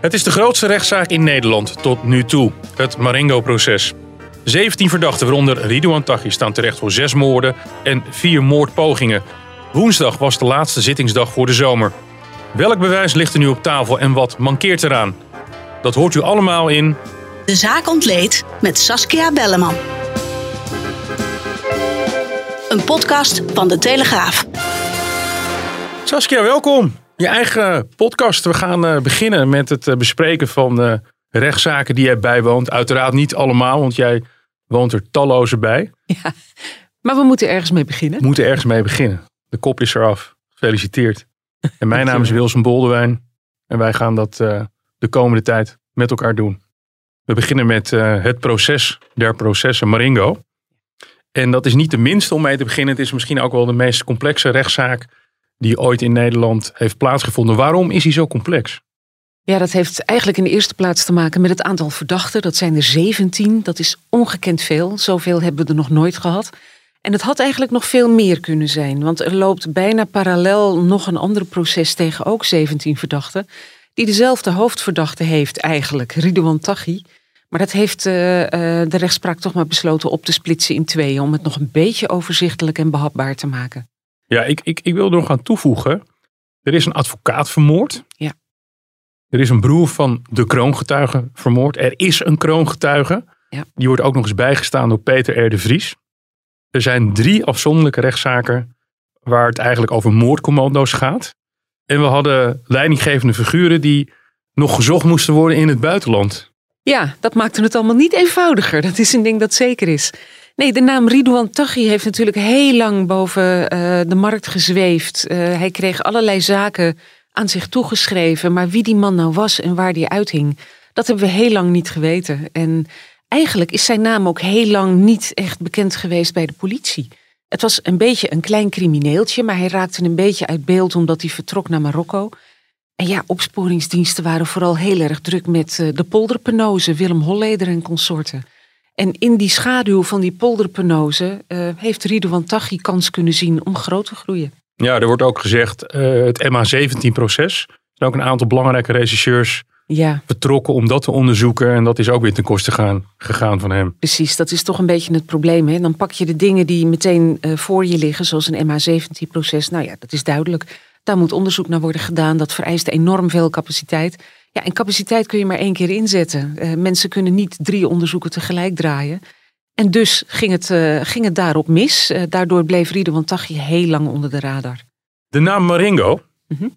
Het is de grootste rechtszaak in Nederland tot nu toe, het Marengo-proces. 17 verdachten, waaronder Ridouan Taghi, staan terecht voor zes moorden en vier moordpogingen. Woensdag was de laatste zittingsdag voor de zomer. Welk bewijs ligt er nu op tafel en wat mankeert eraan? Dat hoort u allemaal in De zaak ontleed met Saskia Belleman. Een podcast van de Telegraaf. Saskia, welkom. Je eigen podcast. We gaan eh, beginnen met het eh, bespreken van eh, rechtszaken die jij bijwoont. Uiteraard niet allemaal, want jij woont er talloze bij. Ja, maar we moeten ergens mee beginnen. We moeten ergens mee beginnen. De kop is eraf. Gefeliciteerd. En mijn naam is Wilson Boldewijn. En wij gaan dat de komende tijd met elkaar doen. We beginnen met het proces der processen Maringo. En dat is niet de minste om mee te beginnen. Het is misschien ook wel de meest complexe rechtszaak die ooit in Nederland heeft plaatsgevonden. Waarom is hij zo complex? Ja, dat heeft eigenlijk in de eerste plaats te maken met het aantal verdachten. Dat zijn er 17. Dat is ongekend veel. Zoveel hebben we er nog nooit gehad. En het had eigenlijk nog veel meer kunnen zijn. Want er loopt bijna parallel nog een ander proces tegen ook 17 verdachten. Die dezelfde hoofdverdachte heeft eigenlijk, Ridouan Taghi. Maar dat heeft eh, eh, de rechtspraak toch maar besloten op te splitsen in tweeën. Om het nog een beetje overzichtelijk en behapbaar te maken. Ja, ik, ik, ik wil er nog aan toevoegen. Er is een advocaat vermoord. Ja. Er is een broer van de kroongetuige vermoord. Er is een kroongetuige. Ja. Die wordt ook nog eens bijgestaan door Peter R. de Vries. Er zijn drie afzonderlijke rechtszaken waar het eigenlijk over moordcommando's gaat. En we hadden leidinggevende figuren die nog gezocht moesten worden in het buitenland. Ja, dat maakte het allemaal niet eenvoudiger. Dat is een ding dat zeker is. Nee, de naam Ridouan Taghi heeft natuurlijk heel lang boven eh, de markt gezweefd. Eh, hij kreeg allerlei zaken aan zich toegeschreven. Maar wie die man nou was en waar die uithing, dat hebben we heel lang niet geweten. En eigenlijk is zijn naam ook heel lang niet echt bekend geweest bij de politie. Het was een beetje een klein crimineeltje, maar hij raakte een beetje uit beeld omdat hij vertrok naar Marokko. En ja, opsporingsdiensten waren vooral heel erg druk met eh, de polderpenozen, Willem Holleder en consorten. En in die schaduw van die polderpenozen uh, heeft Ridouan Taghi kans kunnen zien om groot te groeien. Ja, er wordt ook gezegd uh, het MH17-proces. Er zijn ook een aantal belangrijke rechercheurs Ja, betrokken om dat te onderzoeken. En dat is ook weer ten koste gaan, gegaan van hem. precies. Dat is toch een beetje het probleem. Hè? Dan pak je de dingen die meteen eh, voor je liggen, zoals een MH17-proces. Nou ja, dat is duidelijk. Daar moet onderzoek naar worden gedaan. Dat vereist enorm veel capaciteit. Ja, en capaciteit kun je maar één keer inzetten. Eh, mensen kunnen niet drie onderzoeken tegelijk draaien. En dus ging het, eh, ging het daarop mis. Eh, daardoor bleef Ridouan Taghi heel lang onder de radar. De naam Maringo, Mhm.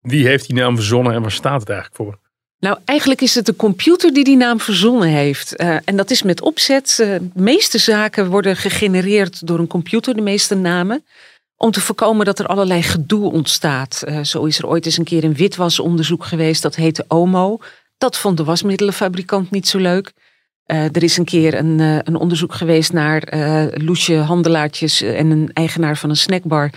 wie heeft die naam verzonnen en waar staat het eigenlijk voor? Nou, eigenlijk is het de computer die die naam verzonnen heeft. En dat is met opzet. De meeste zaken worden gegenereerd door een computer, de meeste namen. Om te voorkomen dat er allerlei gedoe ontstaat. Eh, zo is er ooit eens een keer een witwasonderzoek geweest, dat heette OMO. Dat vond de wasmiddelenfabrikant niet zo leuk. Eh, er is een keer een, eh, een onderzoek geweest naar loesje handelaartjes en een eigenaar van een snackbar.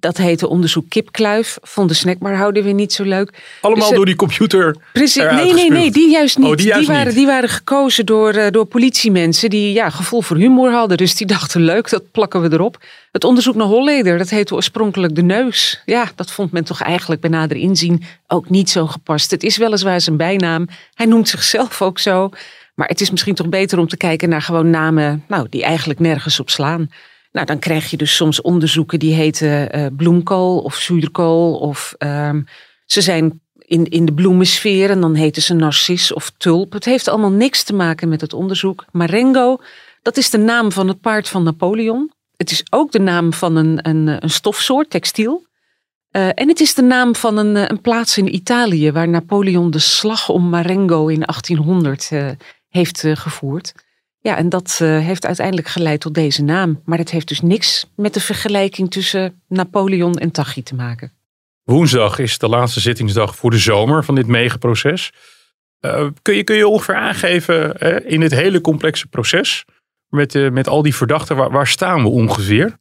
Dat heette onderzoek kipkluif. Vond de snackbarhouder weer niet zo leuk. Allemaal Dus, eh, door die computer. Precies. Nee, nee, nee, die juist niet. Oh, die juist waren, niet. die waren gekozen door, eh, door politiemensen die ja, gevoel voor humor hadden. Dus die dachten leuk, dat plakken we erop. Het onderzoek naar Holleder, dat heette oorspronkelijk de neus. Ja, dat vond men toch eigenlijk bij nader inzien ook niet zo gepast. Het is weliswaar zijn bijnaam. Hij noemt zichzelf ook zo. Maar het is misschien toch beter om te kijken naar gewoon namen nou, die eigenlijk nergens op slaan. Nou, dan krijg je dus soms onderzoeken die heten eh, bloemkool of zuurkool. Of ehm, ze zijn in, in de bloemensfeer en dan heten ze narcis of tulp. Het heeft allemaal niks te maken met het onderzoek. Marengo, dat is de naam van het paard van Napoleon. Het is ook de naam van een, een, een stofsoort, textiel. Eh, en het is de naam van een, eh, een plaats in Italië waar Napoleon de slag om Marengo in 1800 eh, heeft gevoerd. Ja, en dat eh, heeft uiteindelijk geleid tot deze naam. Maar het heeft dus niks met de vergelijking tussen Napoleon en Taghi te maken. Woensdag is de laatste zittingsdag voor de zomer van dit megaproces. Uh, kun, je, kun je ongeveer aangeven in dit hele complexe proces, met, uh, met al die verdachten, waar, waar staan we ongeveer?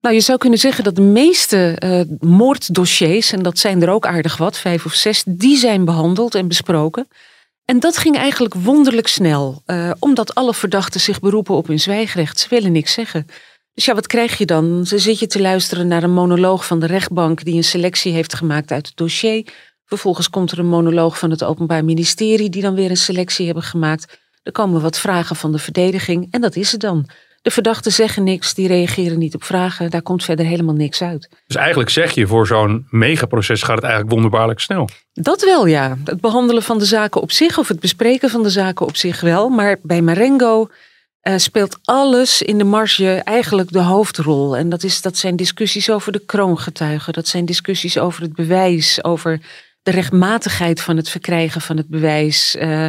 Nou, je zou kunnen zeggen dat de meeste moorddossiers, en dat zijn er ook aardig wat, vijf of zes, die zijn behandeld en besproken. En dat ging eigenlijk wonderlijk snel, uh, omdat alle verdachten zich beroepen op hun zwijgrecht. Ze willen niks zeggen. Dus ja, wat krijg je dan? Ze zit je te luisteren naar een monoloog van de rechtbank die een selectie heeft gemaakt uit het dossier. Vervolgens komt er een monoloog van het Openbaar Ministerie die dan weer een selectie hebben gemaakt. Er komen wat vragen van de verdediging en dat is het dan. De verdachten zeggen niks, die reageren niet op vragen. Daar komt verder helemaal niks uit. Dus eigenlijk zeg je, voor zo'n megaproces gaat het eigenlijk wonderbaarlijk snel. Dat wel, ja. Het behandelen van de zaken op zich of het bespreken van de zaken op zich wel. Maar bij Marengo uh, speelt alles in de marge eigenlijk de hoofdrol. En dat, is, dat zijn discussies over de kroongetuigen. Dat zijn discussies over het bewijs, over de rechtmatigheid van het verkrijgen van het bewijs. Uh,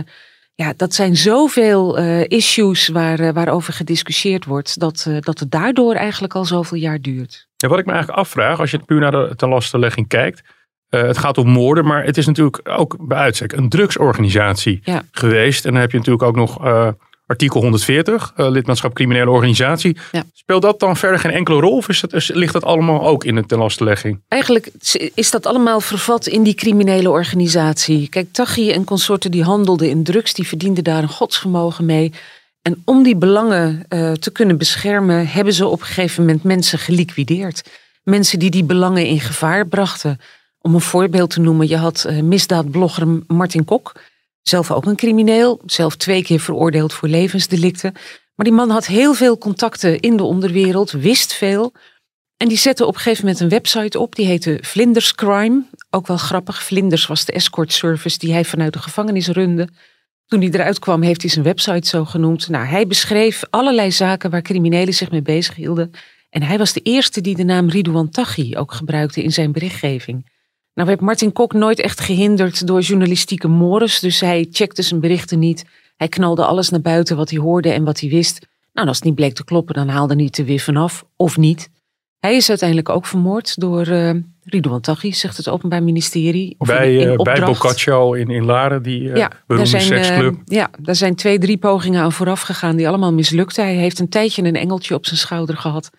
ja, dat zijn zoveel uh, issues waar, uh, waarover gediscussieerd wordt, dat, uh, dat het daardoor eigenlijk al zoveel jaar duurt. Ja, wat ik me eigenlijk afvraag, als je puur naar de ten lastenlegging kijkt, het gaat om moorden, maar het is natuurlijk ook bij uitstek een drugsorganisatie ja. geweest. En dan heb je natuurlijk ook nog artikel 140, uh, lidmaatschap criminele organisatie. Ja. Speelt dat dan verder geen enkele rol of is dat, ligt dat allemaal ook in de tenlastenlegging? Eigenlijk is dat allemaal vervat in die criminele organisatie. Kijk, Taghi en consorten die handelden in drugs, die verdienden daar een godsvermogen mee. En om die belangen uh, te kunnen beschermen, hebben ze op een gegeven moment mensen geliquideerd. Mensen die die belangen in gevaar brachten. Om een voorbeeld te noemen, je had uh, misdaadblogger Martin Kok. Zelf ook een crimineel, zelf twee keer veroordeeld voor levensdelicten. Maar die man had heel veel contacten in de onderwereld, wist veel. En die zette op een gegeven moment een website op, die heette Vlinders Crime. Ook wel grappig, Vlinders was de escort service die hij vanuit de gevangenis runde. Toen hij eruit kwam, heeft hij zijn website zo genoemd. Nou, hij beschreef allerlei zaken waar criminelen zich mee bezighielden. En hij was de eerste die de naam Ridouan Taghi ook gebruikte in zijn berichtgeving. Nou werd Martin Kok nooit echt gehinderd door journalistieke mores, dus hij checkte zijn berichten niet. Hij knalde alles naar buiten wat hij hoorde en wat hij wist. Nou, als het niet bleek te kloppen, dan haalde hij het er weer vanaf, of niet. Hij is uiteindelijk ook vermoord door uh, Ridouan Taghi, zegt het Openbaar Ministerie. Of bij, in, in uh, bij Boccaccio in, in Laren, die uh, ja, beroemde zijn, seksclub. ja, daar zijn twee, drie pogingen aan vooraf gegaan die allemaal mislukten. Hij heeft een tijdje een engeltje op zijn schouder gehad.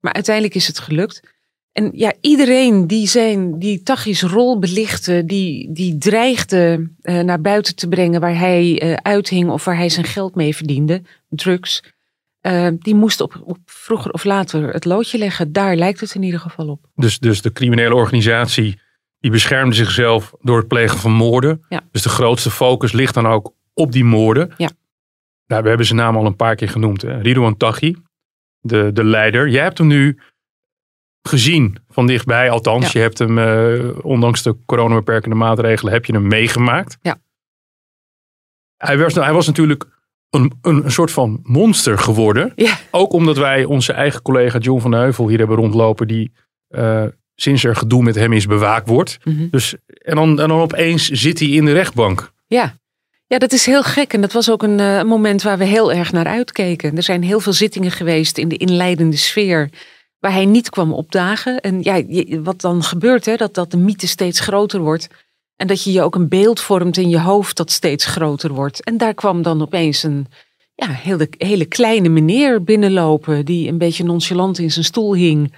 Maar uiteindelijk is het gelukt. En ja, iedereen die zijn, die Tachis rol belichtte, die, die dreigde uh, naar buiten te brengen waar hij uh, uithing of waar hij zijn geld mee verdiende, drugs, uh, die moest op, op vroeger of later het loodje leggen. Daar lijkt het in ieder geval op. Dus, dus de criminele organisatie die beschermde zichzelf door het plegen van moorden. Ja. Dus de grootste focus ligt dan ook op die moorden. Ja. Nou, we hebben zijn naam al een paar keer genoemd. Hè? Ridouan Taghi, de, de leider. Jij hebt hem nu gezien van dichtbij. Althans, je hebt hem, uh, ondanks de coronabeperkende maatregelen, heb je hem meegemaakt. Ja. Hij was, hij was natuurlijk een, een, een soort van monster geworden. Ja. Ook omdat wij onze eigen collega John van Heuvel hier hebben rondlopen, die uh, sinds er gedoe met hem is bewaakt wordt. Mm -hmm. dus, en, dan, en dan opeens zit hij in de rechtbank. Ja. Ja, dat is heel gek. En dat was ook een uh, moment waar we heel erg naar uitkeken. Er zijn heel veel zittingen geweest in de inleidende sfeer waar hij niet kwam opdagen. En ja, wat dan gebeurt, hè, dat, dat de mythe steeds groter wordt. En dat je je ook een beeld vormt in je hoofd dat steeds groter wordt. En daar kwam dan opeens een ja, hele, hele kleine meneer binnenlopen. Die een beetje nonchalant in zijn stoel hing.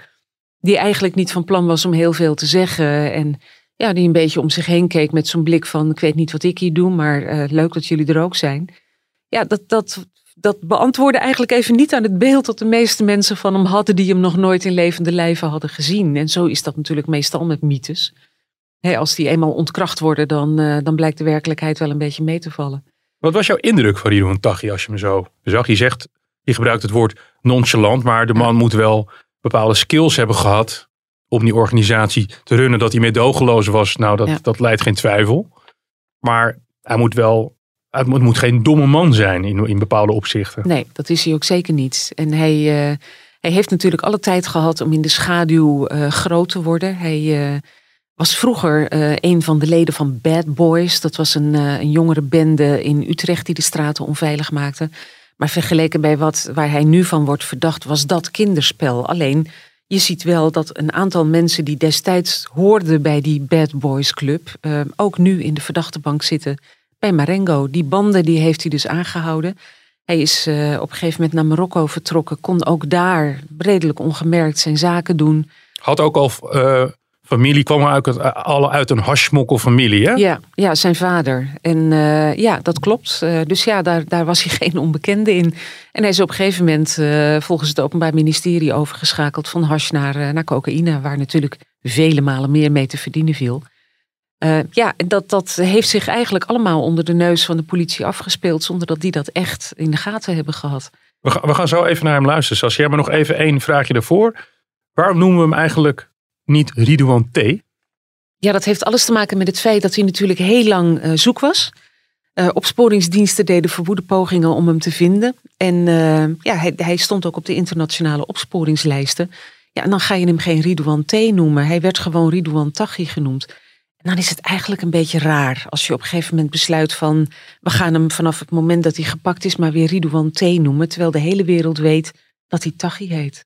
Die eigenlijk niet van plan was om heel veel te zeggen. En ja, die een beetje om zich heen keek met zo'n blik van: ik weet niet wat ik hier doe, maar uh, leuk dat jullie er ook zijn. Ja, dat, dat dat beantwoordde eigenlijk even niet aan het beeld dat de meeste mensen van hem hadden die hem nog nooit in levende lijven hadden gezien. En zo is dat natuurlijk meestal met mythes. als die eenmaal ontkracht worden, dan, uh, dan blijkt de werkelijkheid wel een beetje mee te vallen. Wat was jouw indruk van Ridouan Taghi als je me zo zag? Je zegt, je gebruikt het woord nonchalant, maar de man moet wel bepaalde skills hebben gehad om die organisatie te runnen. Dat hij meedogenloos was, nou dat, ja. dat leidt geen twijfel. Maar hij moet wel het moet, geen domme man zijn in, in bepaalde opzichten. Nee, dat is hij ook zeker niet. En hij, uh, hij heeft natuurlijk alle tijd gehad om in de schaduw uh, groot te worden. Hij uh, was vroeger een van de leden van Bad Boys. Dat was een, een jongere bende in Utrecht die de straten onveilig maakte. Maar vergeleken bij wat waar hij nu van wordt verdacht, was dat kinderspel. Alleen Je ziet wel dat een aantal mensen die destijds hoorden bij die Bad Boys Club, eh, ook nu in de verdachte bank zitten bij Marengo. Die banden die heeft hij dus aangehouden. Hij is uh, op een gegeven moment naar Marokko vertrokken, kon ook daar redelijk ongemerkt zijn zaken doen. Had ook al uh, familie, kwam uit, alle uit een hashmokkelfamilie, hè? Ja, ja, zijn vader. En uh, ja, dat klopt. dus ja, daar, daar was hij geen onbekende in. En hij is op een gegeven moment volgens het Openbaar Ministerie overgeschakeld van hash naar, naar cocaïne, waar natuurlijk vele malen meer mee te verdienen viel. Uh, ja, dat, dat heeft zich eigenlijk allemaal onder de neus van de politie afgespeeld, zonder dat die dat echt in de gaten hebben gehad. We gaan, we gaan zo even naar hem luisteren. Sas, jij maar nog even één vraagje daarvoor. Waarom noemen we hem eigenlijk niet Ridouan T? Ja, dat heeft alles te maken met het feit dat hij natuurlijk heel lang uh, zoek was. Uh, opsporingsdiensten deden verwoede pogingen om hem te vinden. En uh, ja, hij, hij, stond ook op de internationale opsporingslijsten. Ja, en dan ga je hem geen Ridouan T noemen. Hij werd gewoon Ridouan Taghi genoemd. Dan is het eigenlijk een beetje raar als je op een gegeven moment besluit van we gaan hem vanaf het moment dat hij gepakt is maar weer Ridouan T noemen, terwijl de hele wereld weet dat hij Taghi heet.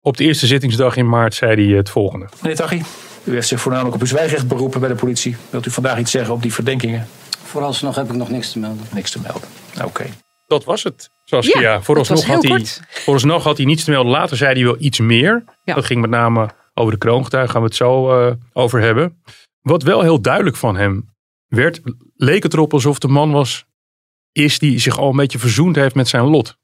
Op de eerste zittingsdag in maart zei hij het volgende. Meneer Taghi, u heeft zich voornamelijk op uw zwijgrecht beroepen bij de politie. Wilt u vandaag iets zeggen op die verdenkingen? Vooralsnog heb ik nog niks te melden. Niks te melden. Oké. Okay. Dat was het. Saskia. Ja, vooralsnog, had hij, vooralsnog had hij niets te melden. Later zei hij wel iets meer. Ja. Dat ging met name over de kroongetuigen gaan we het zo uh, over hebben. Wat wel heel duidelijk van hem werd, leek het erop alsof de man was, is die zich al een beetje verzoend heeft met zijn lot.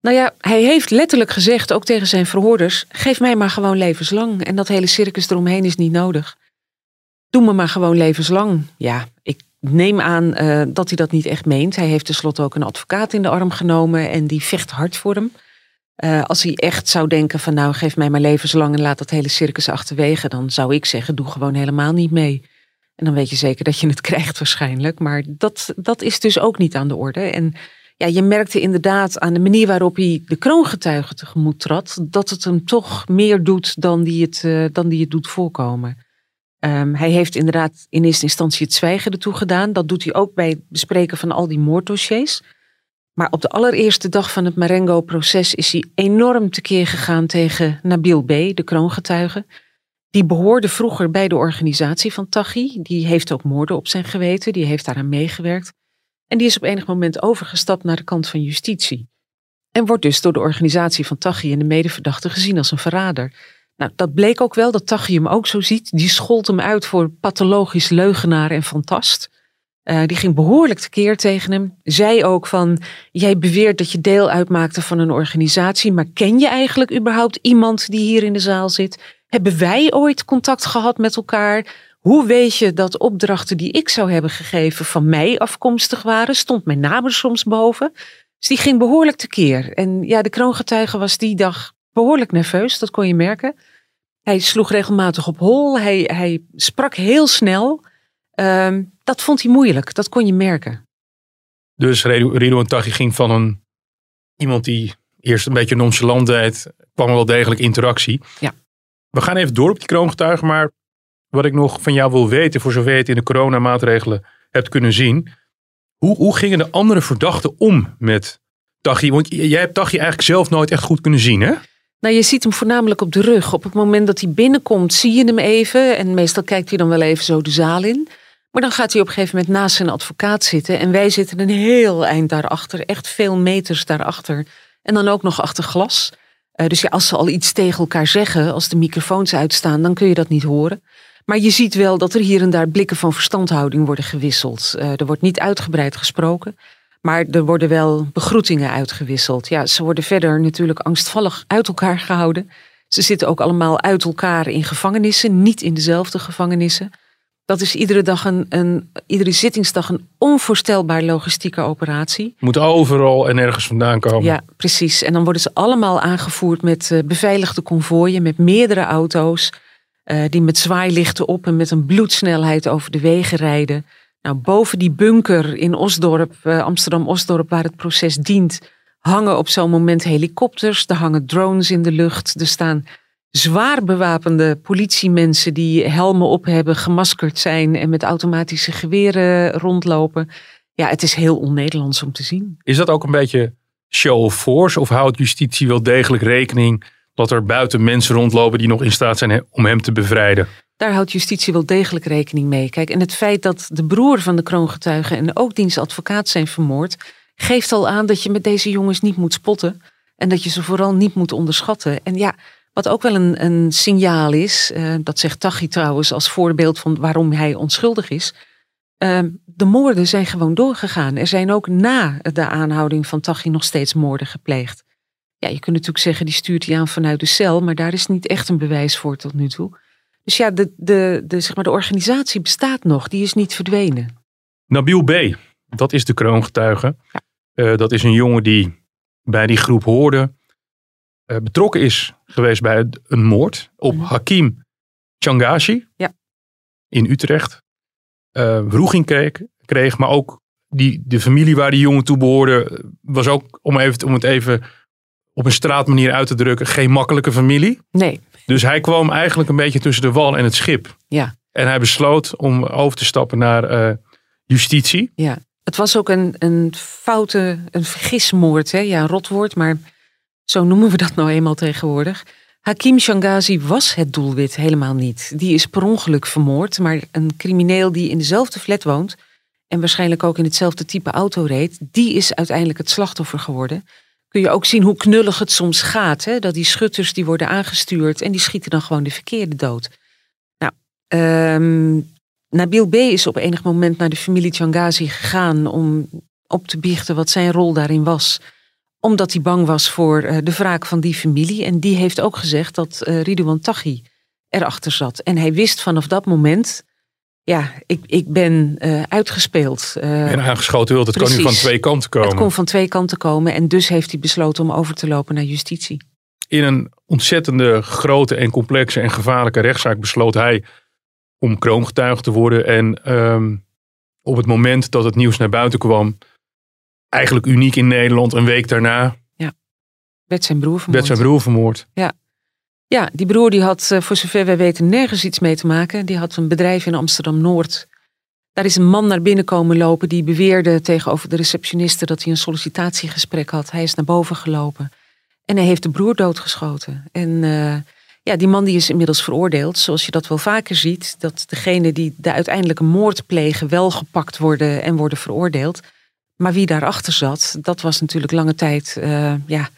Nou ja, hij heeft letterlijk gezegd, ook tegen zijn verhoorders, geef mij maar gewoon levenslang. En dat hele circus eromheen is niet nodig. Doe me maar gewoon levenslang. Ja, ik neem aan uh, dat hij dat niet echt meent. Hij heeft tenslotte ook een advocaat in de arm genomen en die vecht hard voor hem. Uh, als hij echt zou denken van nou geef mij maar levenslang en laat dat hele circus achterwege, dan zou ik zeggen doe gewoon helemaal niet mee. En dan weet je zeker dat je het krijgt waarschijnlijk. Maar dat, dat is dus ook niet aan de orde. En ja, je merkte inderdaad aan de manier waarop hij de kroongetuigen tegemoet trad, dat het hem toch meer doet dan die het, uh, dan die het doet voorkomen. Um, hij heeft inderdaad in eerste instantie het zwijgen ertoe gedaan. Dat doet hij ook bij het bespreken van al die moorddossiers. Maar op de allereerste dag van het Marengo-proces is hij enorm tekeer gegaan tegen Nabil B., de kroongetuige. Die behoorde vroeger bij de organisatie van Taghi. Die heeft ook moorden op zijn geweten, die heeft daaraan meegewerkt. En die is op enig moment overgestapt naar de kant van justitie. En wordt dus door de organisatie van Taghi en de medeverdachten gezien als een verrader. Nou, dat bleek ook wel, dat Taghi hem ook zo ziet. Die schold hem uit voor pathologisch leugenaar en fantast. Uh, die ging behoorlijk tekeer tegen hem. Zei ook van, jij beweert dat je deel uitmaakte van een organisatie, maar ken je eigenlijk überhaupt iemand die hier in de zaal zit? Hebben wij ooit contact gehad met elkaar? Hoe weet je dat opdrachten die ik zou hebben gegeven van mij afkomstig waren? Stond mijn naam er soms boven? Dus die ging behoorlijk tekeer. En ja, de kroongetuige was die dag behoorlijk nerveus, dat kon je merken. Hij sloeg regelmatig op hol, hij, hij sprak heel snel. Um, dat vond hij moeilijk, dat kon je merken. Dus Ridouan Taghi ging van een iemand die eerst een beetje nonchalant deed, kwam wel degelijk interactie. Ja. We gaan even door op die kroongetuigen, maar wat ik nog van jou wil weten, voor zover je het in de coronamaatregelen hebt kunnen zien. Hoe, hoe gingen de andere verdachten om met Taghi? Want jij hebt Taghi eigenlijk zelf nooit echt goed kunnen zien, hè? Nou, je ziet hem voornamelijk op de rug. Op het moment dat hij binnenkomt, zie je hem even. En meestal kijkt hij dan wel even zo de zaal in. Maar dan gaat hij op een gegeven moment naast zijn advocaat zitten. En wij zitten een heel eind daarachter. Echt veel meters daarachter. En dan ook nog achter glas. Uh, dus ja, als ze al iets tegen elkaar zeggen, als de microfoons uitstaan, dan kun je dat niet horen. Maar je ziet wel dat er hier en daar blikken van verstandhouding worden gewisseld. Uh, er wordt niet uitgebreid gesproken. Maar er worden wel begroetingen uitgewisseld. Ja, ze worden verder natuurlijk angstvallig uit elkaar gehouden. Ze zitten ook allemaal uit elkaar in gevangenissen, niet in dezelfde gevangenissen. Dat is iedere dag een, een iedere zittingsdag een onvoorstelbaar logistieke operatie. Moet overal en ergens vandaan komen. Ja, precies. En dan worden ze allemaal aangevoerd met uh, beveiligde konvooien, met meerdere auto's. Uh, die met zwaailichten op en met een bloedsnelheid over de wegen rijden. Nou, boven die bunker in Osdorp, uh, Amsterdam-Osdorp, waar het proces dient, hangen op zo'n moment helikopters. Er hangen drones in de lucht. Er staan zwaar bewapende politiemensen die helmen op hebben, gemaskerd zijn en met automatische geweren rondlopen. Ja, het is heel on-Nederlands om te zien. Is dat ook een beetje show of force of houdt justitie wel degelijk rekening dat er buiten mensen rondlopen die nog in staat zijn om hem te bevrijden. Daar houdt justitie wel degelijk rekening mee. Kijk, en het feit dat de broer van de kroongetuige en ook diens advocaat zijn vermoord, geeft al aan dat je met deze jongens niet moet spotten. En dat je ze vooral niet moet onderschatten. En ja, wat ook wel een, een signaal is, uh, dat zegt Tachi trouwens als voorbeeld van waarom hij onschuldig is. Uh, de moorden zijn gewoon doorgegaan. Er zijn ook na de aanhouding van Tachi nog steeds moorden gepleegd. Ja, je kunt natuurlijk zeggen, die stuurt hij aan vanuit de cel, maar daar is niet echt een bewijs voor tot nu toe. Dus ja, de, de, de, zeg maar, de organisatie bestaat nog, die is niet verdwenen. Nabil B., dat is de kroongetuige. Ja. Uh, dat is een jongen die bij die groep hoorde, uh, betrokken is geweest bij een moord op mm. Hakim Changashi ja. in Utrecht. Uh, wroeging kreeg, kreeg, maar ook die, de familie waar die jongen toe behoorde, was ook, om, even, om het even op een straatmanier uit te drukken, geen makkelijke familie. Nee. Dus hij kwam eigenlijk een beetje tussen de wal en het schip. Ja. En hij besloot om over te stappen naar uh, justitie. Ja. Het was ook een, een foute, een vergismoord. Hè? Ja, een rotwoord, maar zo noemen we dat nou eenmaal tegenwoordig. Hakim Shangazi was het doelwit helemaal niet. Die is per ongeluk vermoord, maar een crimineel die in dezelfde flat woont en waarschijnlijk ook in hetzelfde type auto reed, die is uiteindelijk het slachtoffer geworden. Kun je ook zien hoe knullig het soms gaat. Hè? Dat die schutters die worden aangestuurd en die schieten dan gewoon de verkeerde dood. Nou, um, Nabil B. is op enig moment naar de familie Changazi gegaan om op te biechten wat zijn rol daarin was. Omdat hij bang was voor uh, de wraak van die familie. En die heeft ook gezegd dat uh, Ridouan Taghi erachter zat. En hij wist vanaf dat moment, ja, ik, ik ben uh, uitgespeeld. en aangeschoten wilt, het precies. kan nu van twee kanten komen. Het kon van twee kanten komen en dus heeft hij besloten om over te lopen naar justitie. In een ontzettende grote en complexe en gevaarlijke rechtszaak besloot hij om kroongetuige te worden. En um, op het moment dat het nieuws naar buiten kwam, eigenlijk uniek in Nederland, een week daarna. Ja, werd zijn broer vermoord. Werd zijn broer vermoord. Ja. Ja, die broer die had uh, voor zover wij weten nergens iets mee te maken. Die had een bedrijf in Amsterdam-Noord. Daar is een man naar binnen komen lopen die beweerde tegenover de receptioniste dat hij een sollicitatiegesprek had. Hij is naar boven gelopen en hij heeft de broer doodgeschoten. En uh, ja, die man die is inmiddels veroordeeld. Zoals je dat wel vaker ziet. Dat degene die de uiteindelijke moord plegen wel gepakt worden en worden veroordeeld. Maar wie daarachter zat, dat was natuurlijk lange tijd, uh, ja,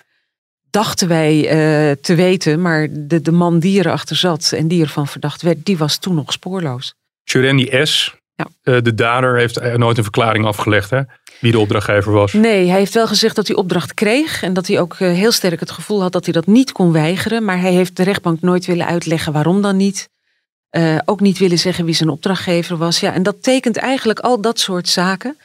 dachten wij uh, te weten. Maar de, de man die erachter zat en die ervan verdacht werd, die was toen nog spoorloos. Jurendi S., ja. uh, de dader, heeft nooit een verklaring afgelegd. Hè? wie de opdrachtgever was. Nee, hij heeft wel gezegd dat hij opdracht kreeg. En dat hij ook eh, heel sterk het gevoel had dat hij dat niet kon weigeren. Maar hij heeft de rechtbank nooit willen uitleggen waarom dan niet. Ook niet willen zeggen wie zijn opdrachtgever was. Ja, en dat tekent eigenlijk al dat soort zaken.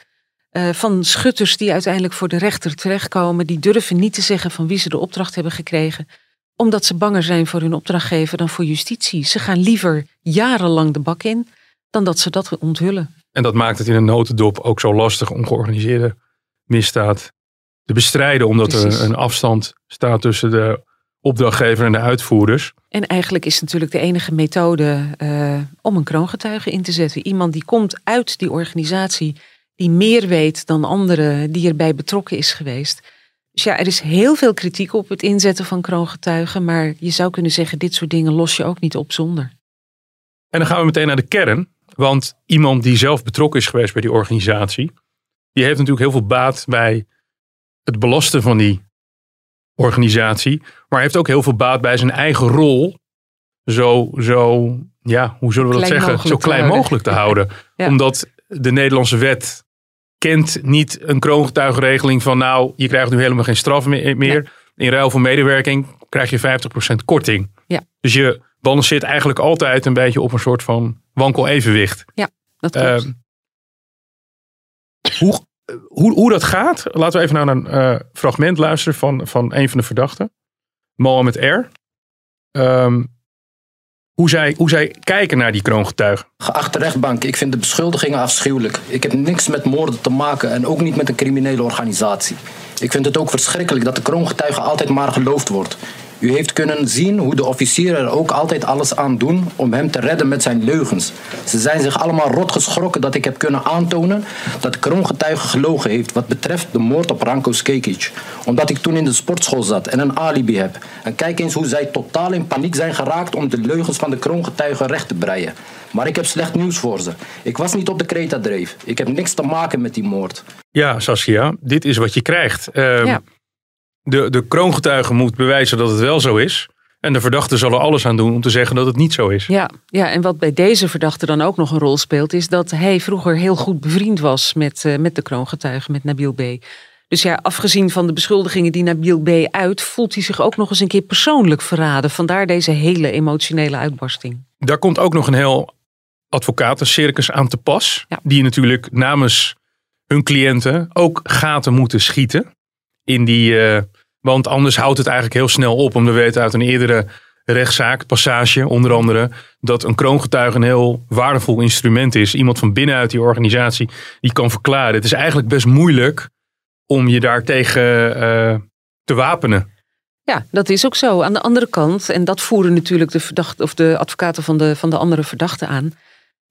Uh, van schutters die uiteindelijk voor de rechter terechtkomen. Die durven niet te zeggen van wie ze de opdracht hebben gekregen. Omdat ze banger zijn voor hun opdrachtgever dan voor justitie. Ze gaan liever jarenlang de bak in dan dat ze dat onthullen. En dat maakt het in een notendop ook zo lastig om georganiseerde misdaad te bestrijden. Omdat Precies. er een afstand staat tussen de opdrachtgever en de uitvoerders. En eigenlijk is natuurlijk de enige methode uh, om een kroongetuige in te zetten. Iemand die komt uit die organisatie, die meer weet dan anderen, die erbij betrokken is geweest. Dus ja, er is heel veel kritiek op het inzetten van kroongetuigen. Maar je zou kunnen zeggen, dit soort dingen los je ook niet op zonder. En dan gaan we meteen naar de kern. Want iemand die zelf betrokken is geweest bij die organisatie, die heeft natuurlijk heel veel baat bij het belasten van die organisatie. Maar heeft ook heel veel baat bij zijn eigen rol zo, zo ja, hoe zullen we dat zeggen, zo klein mogelijk te houden. Omdat de Nederlandse wet kent niet een kroongetuigenregeling van nou, je krijgt nu helemaal geen straf meer. In ruil voor medewerking krijg je 50% korting. Ja. Dus je balanceert eigenlijk altijd een beetje op een soort van wankel evenwicht. Ja, dat klopt. Uh, hoe, hoe, hoe dat gaat, laten we even naar een uh, fragment luisteren van, van een van de verdachten. Mohamed R. Um, hoe zij, hoe zij kijken naar die kroongetuigen. Geachte rechtbank, ik vind de beschuldigingen afschuwelijk. Ik heb niks met moorden te maken en ook niet met een criminele organisatie. Ik vind het ook verschrikkelijk dat de kroongetuige altijd maar geloofd wordt. U heeft kunnen zien hoe de officieren er ook altijd alles aan doen om hem te redden met zijn leugens. Ze zijn zich allemaal rot geschrokken dat ik heb kunnen aantonen dat de kroongetuige gelogen heeft wat betreft de moord op Ranko Skekic. Omdat ik toen in de sportschool zat en een alibi heb. En kijk eens hoe zij totaal in paniek zijn geraakt om de leugens van de kroongetuige recht te breien. Maar ik heb slecht nieuws voor ze. Ik was niet op de Kreta-dreef. Ik heb niks te maken met die moord. Ja, Saskia, dit is wat je krijgt. Ehm, Ja. De, de kroongetuige moet bewijzen dat het wel zo is. En de verdachte zal er alles aan doen om te zeggen dat het niet zo is. Ja, ja, en wat bij deze verdachte dan ook nog een rol speelt, is dat hij vroeger heel goed bevriend was met, eh, met de kroongetuige, met Nabil B. Dus ja, afgezien van de beschuldigingen die Nabil B. uit, voelt hij zich ook nog eens een keer persoonlijk verraden. Vandaar deze hele emotionele uitbarsting. Daar komt ook nog een heel advocatencircus aan te pas. Ja. Die natuurlijk namens hun cliënten ook gaten moeten schieten. In die, eh, want anders houdt het eigenlijk heel snel op. Om we weten uit een eerdere rechtszaak, passage onder andere, dat een kroongetuige een heel waardevol instrument is. Iemand van binnenuit die organisatie die kan verklaren. Het is eigenlijk best moeilijk om je daartegen eh te wapenen. Ja, dat is ook zo. Aan de andere kant, en dat voeren natuurlijk de, verdachte, of de advocaten van de, van de andere verdachten aan.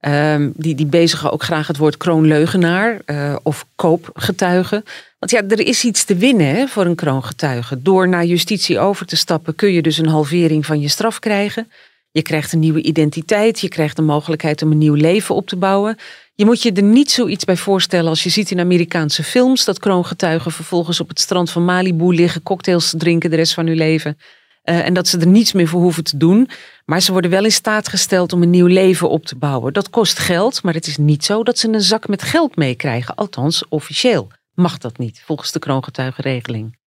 Ehm, die, die bezigen ook graag het woord kroonleugenaar eh, of koopgetuige. Want ja, er is iets te winnen hè, voor een kroongetuige. Door naar justitie over te stappen kun je dus een halvering van je straf krijgen. Je krijgt een nieuwe identiteit, je krijgt de mogelijkheid om een nieuw leven op te bouwen. Je moet je er niet zoiets bij voorstellen als je ziet in Amerikaanse films dat kroongetuigen vervolgens op het strand van Malibu liggen, cocktails drinken de rest van hun leven. Eh, en dat ze er niets meer voor hoeven te doen. Maar ze worden wel in staat gesteld om een nieuw leven op te bouwen. Dat kost geld, maar het is niet zo dat ze een zak met geld meekrijgen. Althans, officieel mag dat niet, volgens de kroongetuigenregeling.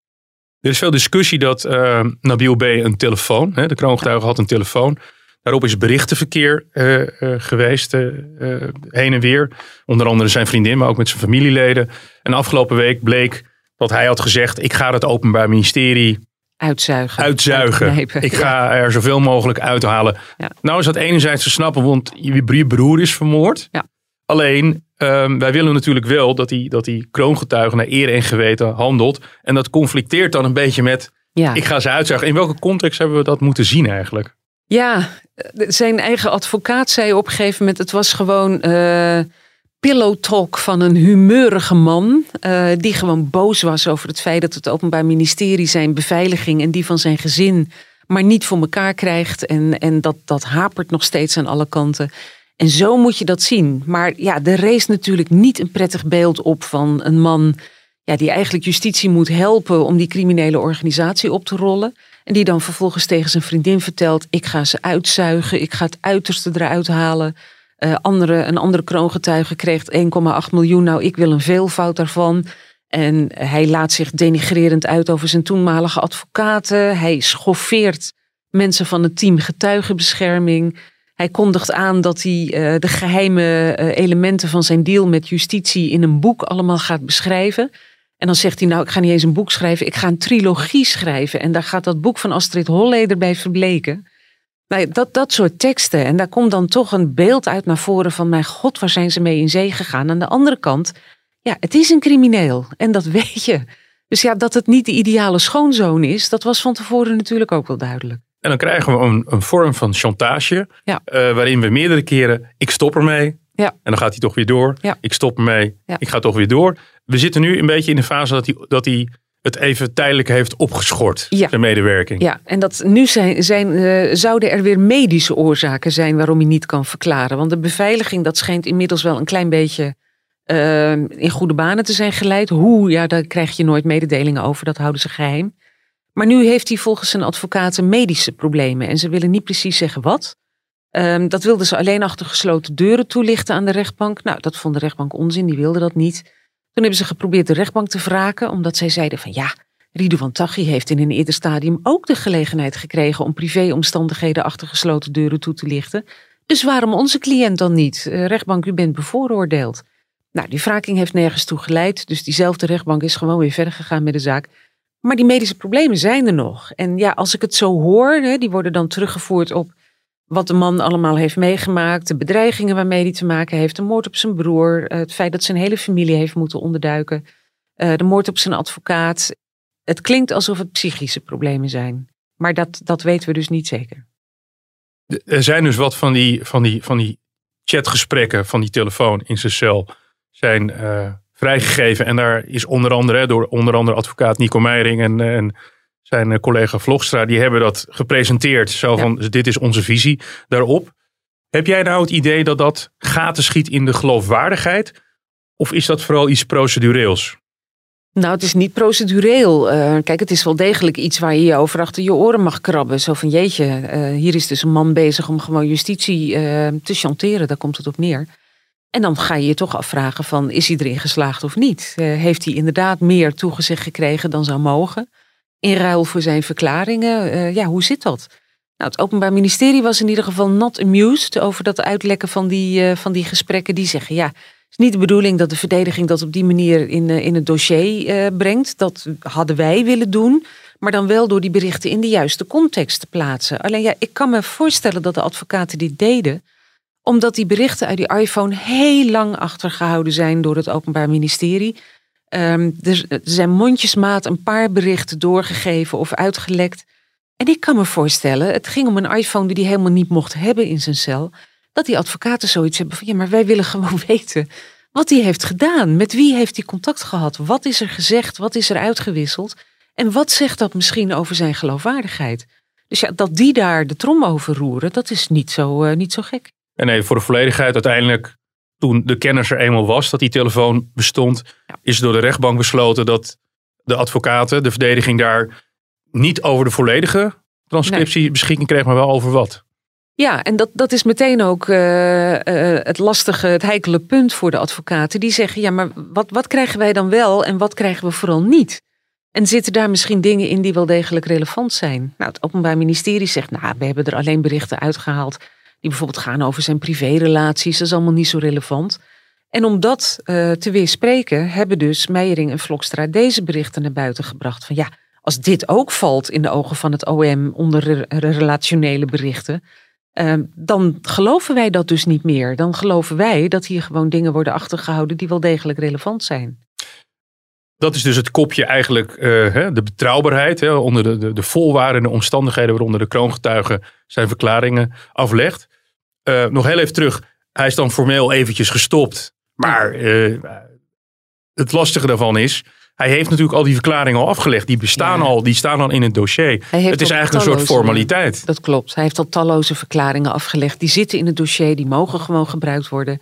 Er is veel discussie dat eh, Nabil B. een telefoon, hè, de kroongetuige had een telefoon. Daarop is berichtenverkeer eh, geweest, heen en weer. Onder andere zijn vriendin, maar ook met zijn familieleden. En afgelopen week bleek dat hij had gezegd: Ik ga het Openbaar Ministerie Uitzuigen. uitzuigen. Ik ga er zoveel mogelijk uithalen. Ja. Nou is dat enerzijds te snappen, want je broer is vermoord. Ja. Alleen, ehm, wij willen natuurlijk wel dat die, dat die kroongetuige naar eer en geweten handelt. En dat conflicteert dan een beetje met, Ja. ik ga ze uitzuigen. In welke context hebben we dat moeten zien eigenlijk? Ja, zijn eigen advocaat zei op een gegeven moment: het was gewoon eh pillow talk van een humeurige man. eh, die gewoon boos was over het feit dat het Openbaar Ministerie zijn beveiliging en die van zijn gezin maar niet voor elkaar krijgt. En, en dat, dat hapert nog steeds aan alle kanten. En zo moet je dat zien. Maar ja, er reest natuurlijk niet een prettig beeld op van een man ja, die eigenlijk justitie moet helpen om die criminele organisatie op te rollen. En die dan vervolgens tegen zijn vriendin vertelt: Ik ga ze uitzuigen, ik ga het uiterste eruit halen. Eh, andere, een andere kroongetuige kreeg 1,8 miljoen. Nou, ik wil een veelvoud daarvan. En hij laat zich denigrerend uit over zijn toenmalige advocaten. Hij schoffeert mensen van het team getuigenbescherming. Hij kondigt aan dat hij eh, de geheime eh, elementen van zijn deal met justitie in een boek allemaal gaat beschrijven. En dan zegt hij, nou, ik ga niet eens een boek schrijven, ik ga een trilogie schrijven. En daar gaat dat boek van Astrid Holleder bij verbleken. Nou dat, dat soort teksten. En daar komt dan toch een beeld uit naar voren van, mijn god, waar zijn ze mee in zee gegaan? Aan de andere kant, ja, het is een crimineel. En dat weet je. Dus ja, dat het niet de ideale schoonzoon is, dat was van tevoren natuurlijk ook wel duidelijk. En dan krijgen we een, een vorm van chantage. Ja. eh, waarin we meerdere keren, ik stop ermee. Ja. En dan gaat hij toch weer door. Ja. Ik stop ermee. Ik ga toch weer door. We zitten nu een beetje in de fase dat hij, dat hij het even tijdelijk heeft opgeschort. Ja. Zijn medewerking. Ja, en dat nu zijn, zijn, eh, zouden er weer medische oorzaken zijn waarom hij niet kan verklaren. Want de beveiliging, dat schijnt inmiddels wel een klein beetje eh, in goede banen te zijn geleid. Hoe, ja, daar krijg je nooit mededelingen over, dat houden ze geheim. Maar nu heeft hij volgens zijn advocaten medische problemen en ze willen niet precies zeggen wat. Ehm, dat wilden ze alleen achter gesloten deuren toelichten aan de rechtbank. Nou, dat vond de rechtbank onzin, die wilde dat niet. Toen hebben ze geprobeerd de rechtbank te wraken, omdat zij zeiden van ja, Ridouan Taghi heeft in een eerder stadium ook de gelegenheid gekregen om privéomstandigheden achter gesloten deuren toe te lichten. Dus waarom onze cliënt dan niet? Eh, rechtbank, u bent bevooroordeeld. Nou, die wraking heeft nergens toe geleid, dus diezelfde rechtbank is gewoon weer verder gegaan met de zaak. Maar die medische problemen zijn er nog. En ja, als ik het zo hoor, hè, die worden dan teruggevoerd op wat de man allemaal heeft meegemaakt, de bedreigingen waarmee hij te maken heeft, de moord op zijn broer, eh, het feit dat zijn hele familie heeft moeten onderduiken, eh, de moord op zijn advocaat. Het klinkt alsof het psychische problemen zijn. Maar dat, dat weten we dus niet zeker. Er zijn dus wat van die, van die, van die chatgesprekken van die telefoon in zijn cel zijn uh, vrijgegeven. En daar is onder andere door onder andere advocaat Nico Meijering en, en zijn collega Vlogstra, die hebben dat gepresenteerd. Zo van, dit is onze visie daarop. Heb jij nou het idee dat dat gaten schiet in de geloofwaardigheid? Of is dat vooral iets procedureels? Nou, het is niet procedureel. Uh, kijk, het is wel degelijk iets waar je je over achter je oren mag krabben. Zo van jeetje, uh, hier is dus een man bezig om gewoon justitie uh, te chanteren. Daar komt het op neer. En dan ga je je toch afvragen van, is hij erin geslaagd of niet? heeft hij inderdaad meer toegezegd gekregen dan zou mogen? In ruil voor zijn verklaringen? ja, hoe zit dat? Nou, het Openbaar Ministerie was in ieder geval not amused over dat uitlekken van die, van die gesprekken. Die zeggen, ja, is niet de bedoeling dat de verdediging dat op die manier in, eh, in het dossier brengt. Dat hadden wij willen doen. Maar dan wel door die berichten in de juiste context te plaatsen. Alleen ja, ik kan me voorstellen dat de advocaten dit deden. Omdat die berichten uit die iPhone heel lang achtergehouden zijn door het Openbaar Ministerie. Um, er, zijn mondjesmaat een paar berichten doorgegeven of uitgelekt. En ik kan me voorstellen, het ging om een iPhone die hij helemaal niet mocht hebben in zijn cel dat die advocaten zoiets hebben van ja, maar wij willen gewoon weten wat hij heeft gedaan. Met wie heeft hij contact gehad? Wat is er gezegd? Wat is er uitgewisseld? En wat zegt dat misschien over zijn geloofwaardigheid? Dus ja, dat die daar de trom over roeren, dat is niet zo, uh, niet zo gek. En nee, voor de volledigheid, uiteindelijk toen de kennis er eenmaal was dat die telefoon bestond, is door de rechtbank besloten dat de advocaten, de verdediging daar niet over de volledige transcriptie beschikking kreeg, maar wel over wat. Ja, en dat, dat is meteen ook uh, uh, het lastige, het heikele punt voor de advocaten. Die zeggen, ja, maar wat, wat krijgen wij dan wel en wat krijgen we vooral niet? En zitten daar misschien dingen in die wel degelijk relevant zijn? Nou, het Openbaar Ministerie zegt, nou, we hebben er alleen berichten uitgehaald die bijvoorbeeld gaan over zijn privérelaties. Dat is allemaal niet zo relevant. En om dat uh, te weerspreken, hebben dus Meijering en Vlokstra deze berichten naar buiten gebracht. Van ja, als dit ook valt in de ogen van het OM onder relationele berichten, Ehm, dan geloven wij dat dus niet meer. Dan geloven wij dat hier gewoon dingen worden achtergehouden die wel degelijk relevant zijn. Dat is dus het kopje eigenlijk, uh, de betrouwbaarheid, hè, onder de, de, en de omstandigheden waaronder de kroongetuige zijn verklaringen aflegt. Uh, nog heel even terug, hij is dan formeel eventjes gestopt. Maar uh, het lastige daarvan is, hij heeft natuurlijk al die verklaringen al afgelegd. Die bestaan al, die staan al in het dossier. Het is eigenlijk een soort formaliteit. Dat klopt. Hij heeft al talloze verklaringen afgelegd. Die zitten in het dossier, die mogen gewoon gebruikt worden.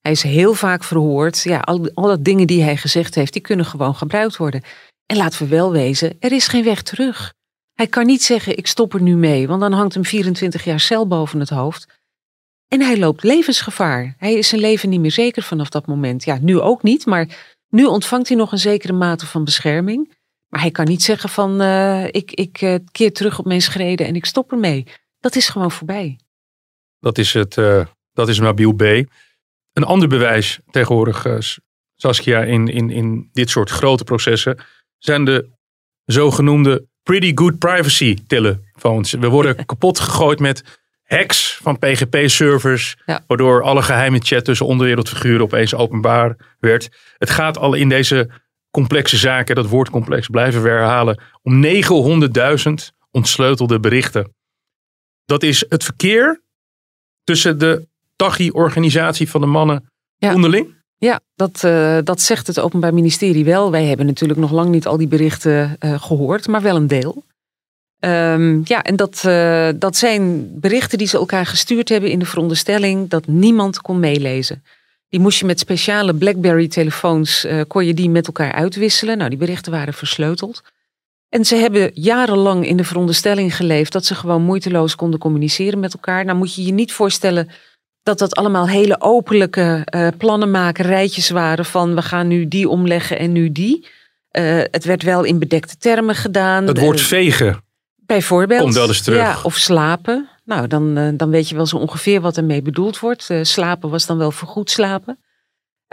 Hij is heel vaak verhoord. Ja, al, alle dingen die hij gezegd heeft, die kunnen gewoon gebruikt worden. En laten we wel wezen, er is geen weg terug. Hij kan niet zeggen, ik stop er nu mee, want dan hangt hem 24 jaar cel boven het hoofd. En hij loopt levensgevaar. Hij is zijn leven niet meer zeker vanaf dat moment. Ja, nu ook niet, maar nu ontvangt hij nog een zekere mate van bescherming. Maar hij kan niet zeggen van uh, ik, ik uh, keer terug op mijn schreden en ik stop ermee. Dat is gewoon voorbij. Dat is, het, uh, dat is Nabil B. Een ander bewijs tegenwoordig, Saskia, in, in, in dit soort grote processen zijn de zogenoemde pretty good privacy telefoons. We worden kapot gegooid met hacks van PGP-servers, waardoor alle geheime chat tussen onderwereldfiguren opeens openbaar werd. Het gaat al in deze complexe zaken, dat woordcomplex blijven we herhalen, om 900.000 ontsleutelde berichten. Dat is het verkeer tussen de Tachi-organisatie van de mannen onderling. Ja, dat, uh, dat zegt het Openbaar Ministerie wel. Wij hebben natuurlijk nog lang niet al die berichten uh, gehoord, maar wel een deel. Um, ja, en dat, uh, dat zijn berichten die ze elkaar gestuurd hebben in de veronderstelling dat niemand kon meelezen. Die moest je met speciale BlackBerry-telefoons, uh, kon je die met elkaar uitwisselen. Nou, die berichten waren versleuteld. En ze hebben jarenlang in de veronderstelling geleefd dat ze gewoon moeiteloos konden communiceren met elkaar. Nou moet je je niet voorstellen dat dat allemaal hele openlijke uh, plannen maken, rijtjes waren van we gaan nu die omleggen en nu die. Uh, het werd wel in bedekte termen gedaan. Het woord vegen Bijvoorbeeld. Komt wel eens terug. Ja, of slapen. Nou, dan, uh, dan weet je wel zo ongeveer wat ermee bedoeld wordt. Uh, slapen was dan wel vergoed slapen.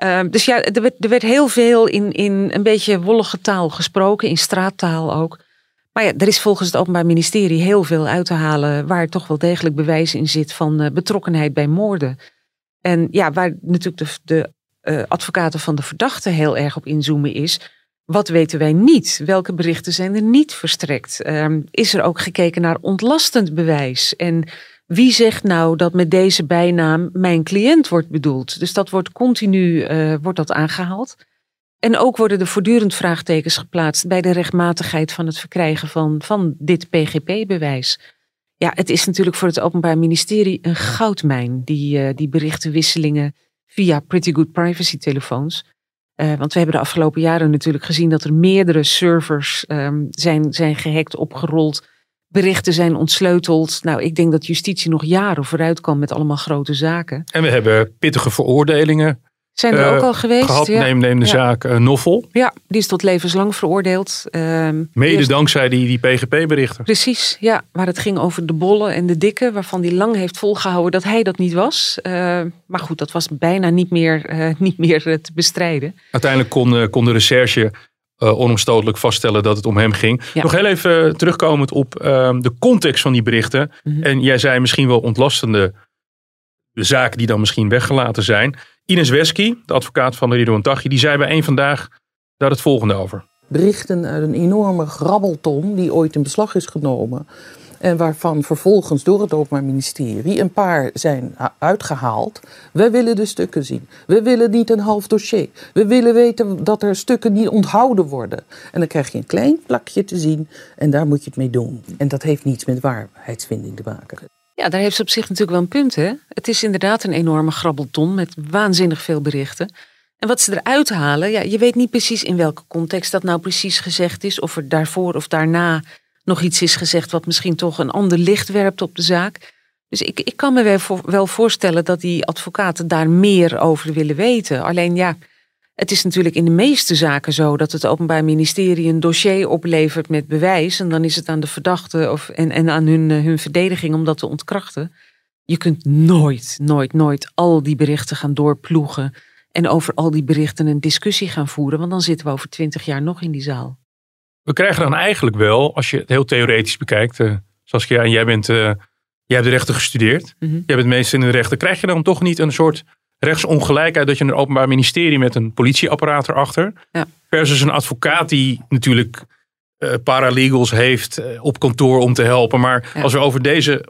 Uh, dus ja, er werd, er werd heel veel in, in een beetje wollige taal gesproken, in straattaal ook. Maar ja, er is volgens het Openbaar Ministerie heel veel uit te halen waar toch wel degelijk bewijs in zit van uh, betrokkenheid bij moorden. En ja, waar natuurlijk de, de advocaten van de verdachte heel erg op inzoomen is wat weten wij niet? Welke berichten zijn er niet verstrekt? Ehm, is er ook gekeken naar ontlastend bewijs? En wie zegt nou dat met deze bijnaam mijn cliënt wordt bedoeld? Dus dat wordt continu uh, wordt dat aangehaald. En ook worden er voortdurend vraagtekens geplaatst bij de rechtmatigheid van het verkrijgen van, van dit PGP-bewijs. Ja, het is natuurlijk voor het Openbaar Ministerie een goudmijn, die, uh, die berichtenwisselingen via Pretty Good Privacy telefoons. Uh, want we hebben de afgelopen jaren natuurlijk gezien dat er meerdere servers um, zijn, zijn gehackt, opgerold. Berichten zijn ontsleuteld. Nou, ik denk dat justitie nog jaren vooruit kan met allemaal grote zaken. En we hebben pittige veroordelingen zijn er ook al geweest. Gehad, ja. neem, neem de zaak uh, Noffel. Ja, die is tot levenslang veroordeeld. Uh, Mede eerst... dankzij die, die PGP-berichten. Precies, ja. Waar het ging over de bolle en de dikke. Waarvan hij lang heeft volgehouden dat hij dat niet was. Uh, maar goed, dat was bijna niet meer, uh, niet meer te bestrijden. Uiteindelijk kon, kon de recherche onomstotelijk vaststellen dat het om hem ging. Ja. Nog heel even terugkomend op ehm, de context van die berichten. Mm -hmm. En jij zei misschien wel ontlastende zaken die dan misschien weggelaten zijn. Ines Wesky, de advocaat van de Ridouan Taghi, die zei bij een vandaag daar het volgende over. Berichten uit een enorme grabbelton die ooit in beslag is genomen. En waarvan vervolgens door het Openbaar Ministerie een paar zijn uitgehaald. We willen de stukken zien. We willen niet een half dossier. We willen weten dat er stukken niet onthouden worden. En dan krijg je een klein plakje te zien en daar moet je het mee doen. En dat heeft niets met waarheidsvinding te maken. Ja, daar heeft ze op zich natuurlijk wel een punt. Hè? Het is inderdaad een enorme grabbelton met waanzinnig veel berichten. En wat ze eruit halen, ja, je weet niet precies in welke context dat nou precies gezegd is. Of er daarvoor of daarna nog iets is gezegd wat misschien toch een ander licht werpt op de zaak. Dus ik, ik kan me wel voorstellen dat die advocaten daar meer over willen weten. Alleen ja, het is natuurlijk in de meeste zaken zo dat het Openbaar Ministerie een dossier oplevert met bewijs. En dan is het aan de verdachte of, en, en aan hun, eh, hun verdediging om dat te ontkrachten. Je kunt nooit, nooit, nooit al die berichten gaan doorploegen. En over al die berichten een discussie gaan voeren. Want dan zitten we over twintig jaar nog in die zaal. We krijgen dan eigenlijk wel, als je het heel theoretisch bekijkt. Uh, Saskia, en jij, bent, uh, jij hebt de rechten gestudeerd. Mm -hmm. Jij bent meester in de rechten. Krijg je dan toch niet een soort rechtsongelijkheid dat je een openbaar ministerie met een politieapparaat erachter. Ja. Versus een advocaat die natuurlijk uh, paralegals heeft uh, op kantoor om te helpen. Maar ja. als we over deze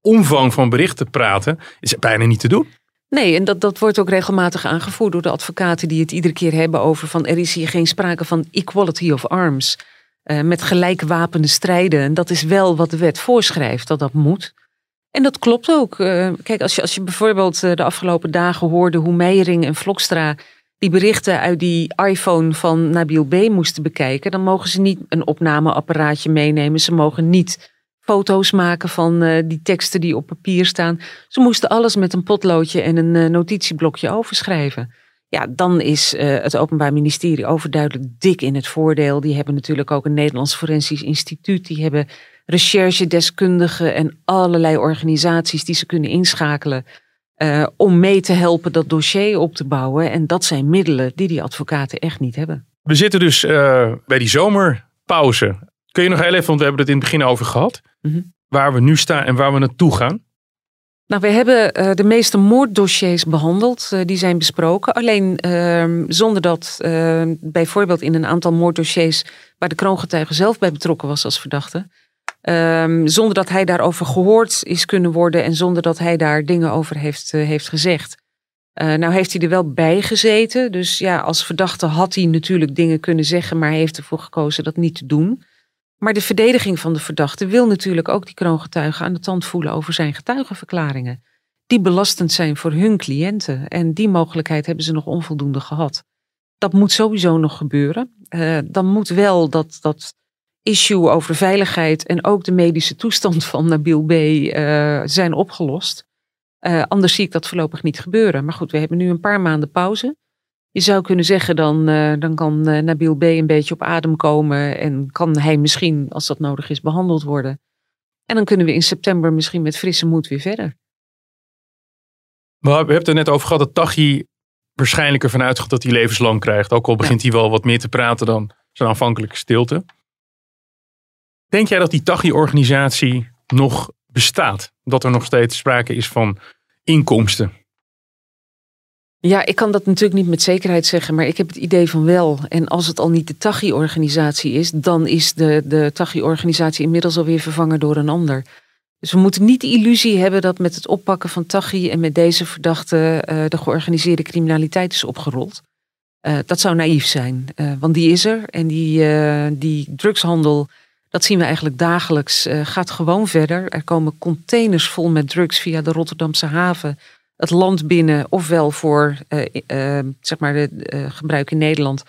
omvang van berichten praten, is het bijna niet te doen. Nee, en dat, dat wordt ook regelmatig aangevoerd door de advocaten die het iedere keer hebben over van er is hier geen sprake van equality of arms. Uh, met gelijkwapende strijden. En dat is wel wat de wet voorschrijft, dat dat moet. En dat klopt ook. Uh, kijk, als je, als je bijvoorbeeld uh, de afgelopen dagen hoorde hoe Meijering en Vlokstra die berichten uit die iPhone van Nabil B. moesten bekijken, dan mogen ze niet een opnameapparaatje meenemen. Ze mogen niet foto's maken van uh, die teksten die op papier staan. Ze moesten alles met een potloodje en een notitieblokje overschrijven. Ja, dan is het Openbaar Ministerie overduidelijk dik in het voordeel. Die hebben natuurlijk ook een Nederlands Forensisch Instituut. Die hebben recherchedeskundigen en allerlei organisaties die ze kunnen inschakelen. Uh, om mee te helpen dat dossier op te bouwen. En dat zijn middelen die die advocaten echt niet hebben. We zitten dus uh, bij die zomerpauze. Kun je nog heel even, want we hebben het in het begin over gehad. Mm -hmm. Waar we nu staan en waar we naartoe gaan. Nou, we hebben uh, de meeste moorddossiers behandeld. die zijn besproken. Alleen ehm, zonder dat bijvoorbeeld in een aantal moorddossiers... waar de kroongetuige zelf bij betrokken was als verdachte Um, zonder dat hij daarover gehoord is kunnen worden en zonder dat hij daar dingen over heeft, heeft gezegd. Nou heeft hij er wel bij gezeten. Dus ja, als verdachte had hij natuurlijk dingen kunnen zeggen, maar hij heeft ervoor gekozen dat niet te doen. Maar de verdediging van de verdachte wil natuurlijk ook die kroongetuigen aan de tand voelen over zijn getuigenverklaringen. Die belastend zijn voor hun cliënten. En die mogelijkheid hebben ze nog onvoldoende gehad. Dat moet sowieso nog gebeuren. Uh, dan moet wel dat, dat issue over veiligheid en ook de medische toestand van Nabil B. Uh, zijn opgelost. Uh, anders zie ik dat voorlopig niet gebeuren. Maar goed, we hebben nu een paar maanden pauze. Je zou kunnen zeggen, dan, uh, dan kan Nabil B. een beetje op adem komen. En kan hij misschien, als dat nodig is, behandeld worden. En dan kunnen we in september misschien met frisse moed weer verder. We hebben het er net over gehad dat Tachi waarschijnlijk ervan uitgaat dat hij levenslang krijgt. Ook al begint ja. hij wel wat meer te praten dan zijn aanvankelijke stilte. Denk jij dat die Tachi-organisatie nog bestaat? Dat er nog steeds sprake is van inkomsten? Ja, ik kan dat natuurlijk niet met zekerheid zeggen, maar ik heb het idee van wel. En als het al niet de TAGI-organisatie is, dan is de, de TAGI-organisatie inmiddels alweer vervangen door een ander. Dus we moeten niet de illusie hebben dat met het oppakken van TAGI en met deze verdachte uh, de georganiseerde criminaliteit is opgerold. Uh, dat zou naïef zijn, uh, want die is er. En die, die drugshandel, dat zien we eigenlijk dagelijks, gaat gewoon verder. Er komen containers vol met drugs via de Rotterdamse haven het land binnen, ofwel voor zeg maar de gebruik in Nederland,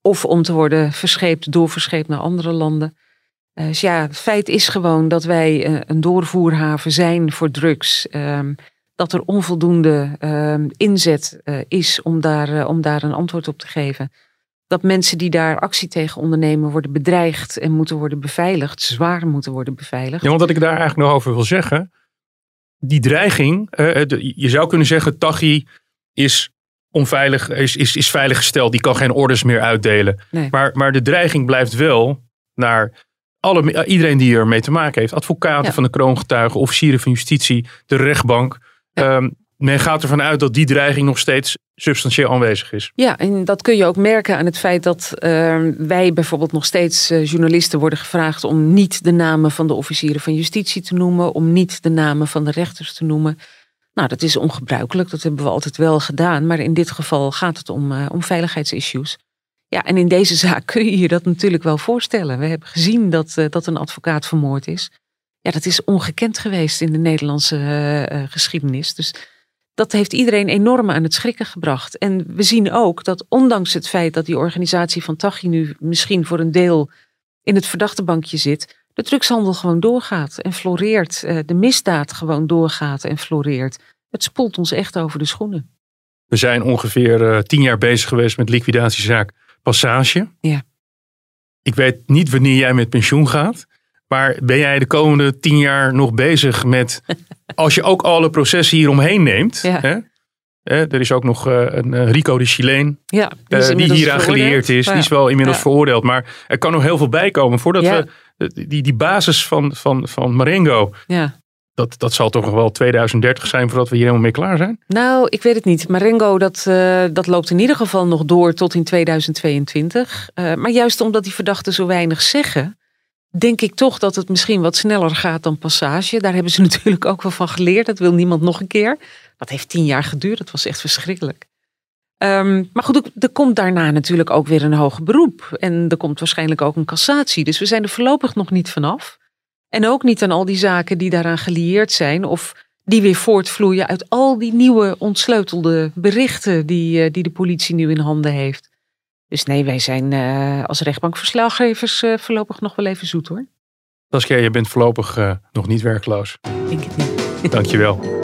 of om te worden verscheept, doorverscheept naar andere landen. Dus ja, het feit is gewoon dat wij een doorvoerhaven zijn voor drugs. Uh, dat er onvoldoende ehm, inzet is om daar, om daar een antwoord op te geven. Dat mensen die daar actie tegen ondernemen worden bedreigd en moeten worden beveiligd, zwaar moeten worden beveiligd. Ja, want wat ik daar eigenlijk nog over wil zeggen. Die dreiging, je zou kunnen zeggen, Tachi is onveilig, is, is, is veiliggesteld. Die kan geen orders meer uitdelen. Nee. Maar, maar de dreiging blijft wel naar alle, iedereen die er mee te maken heeft. Advocaten Ja. van de kroongetuigen, officieren van justitie, de rechtbank. Ehm, men gaat ervan uit dat die dreiging nog steeds substantieel aanwezig is. Ja, en dat kun je ook merken aan het feit dat eh, wij bijvoorbeeld nog steeds eh, journalisten worden gevraagd om niet de namen van de officieren van justitie te noemen, om niet de namen van de rechters te noemen. Nou, dat is ongebruikelijk, dat hebben we altijd wel gedaan, maar in dit geval gaat het om, eh, om veiligheidsissues. Ja, en in deze zaak kun je je dat natuurlijk wel voorstellen. We hebben gezien dat, eh, dat een advocaat vermoord is. Ja, dat is ongekend geweest in de Nederlandse geschiedenis. Dus dat heeft iedereen enorm aan het schrikken gebracht. En we zien ook dat ondanks het feit dat die organisatie van Tachi nu misschien voor een deel in het verdachtebankje zit, de drugshandel gewoon doorgaat en floreert. Eh, De misdaad gewoon doorgaat en floreert. Het spoelt ons echt over de schoenen. We zijn ongeveer eh, tien jaar bezig geweest met liquidatiezaak Passage. Ja. Ik weet niet wanneer jij met pensioen gaat. Maar ben jij de komende tien jaar nog bezig met... als je ook alle processen hieromheen neemt. Ja. Hè? Hè, er is ook nog eh, een eh, Rico de Chileen. Ja, eh, is die hieraan gelieerd is. Ja. Die is wel inmiddels Ja. veroordeeld. Maar er kan nog heel veel bij komen. Voordat we die, die basis van, van, van Marengo. Ja. Dat, dat zal toch nog wel 2030 zijn voordat we hier helemaal mee klaar zijn. Nou, ik weet het niet. Marengo, dat, dat loopt in ieder geval nog door tot in 2022. Eh, maar juist omdat die verdachten zo weinig zeggen, denk ik toch dat het misschien wat sneller gaat dan Passage. Daar hebben ze natuurlijk ook wel van geleerd. Dat wil niemand nog een keer. Dat heeft tien jaar geduurd. Dat was echt verschrikkelijk. Ehm, maar goed, er komt daarna natuurlijk ook weer een hoger beroep. En er komt waarschijnlijk ook een cassatie. Dus we zijn er voorlopig nog niet vanaf. En ook niet aan al die zaken die daaraan gelieerd zijn. Of die weer voortvloeien uit al die nieuwe ontsleutelde berichten die, eh, die de politie nu in handen heeft. Dus nee, wij zijn eh, als rechtbankverslaggevers eh, voorlopig nog wel even zoet hoor. Saskia, je bent voorlopig eh, nog niet werkloos. Denk het niet. Dankjewel.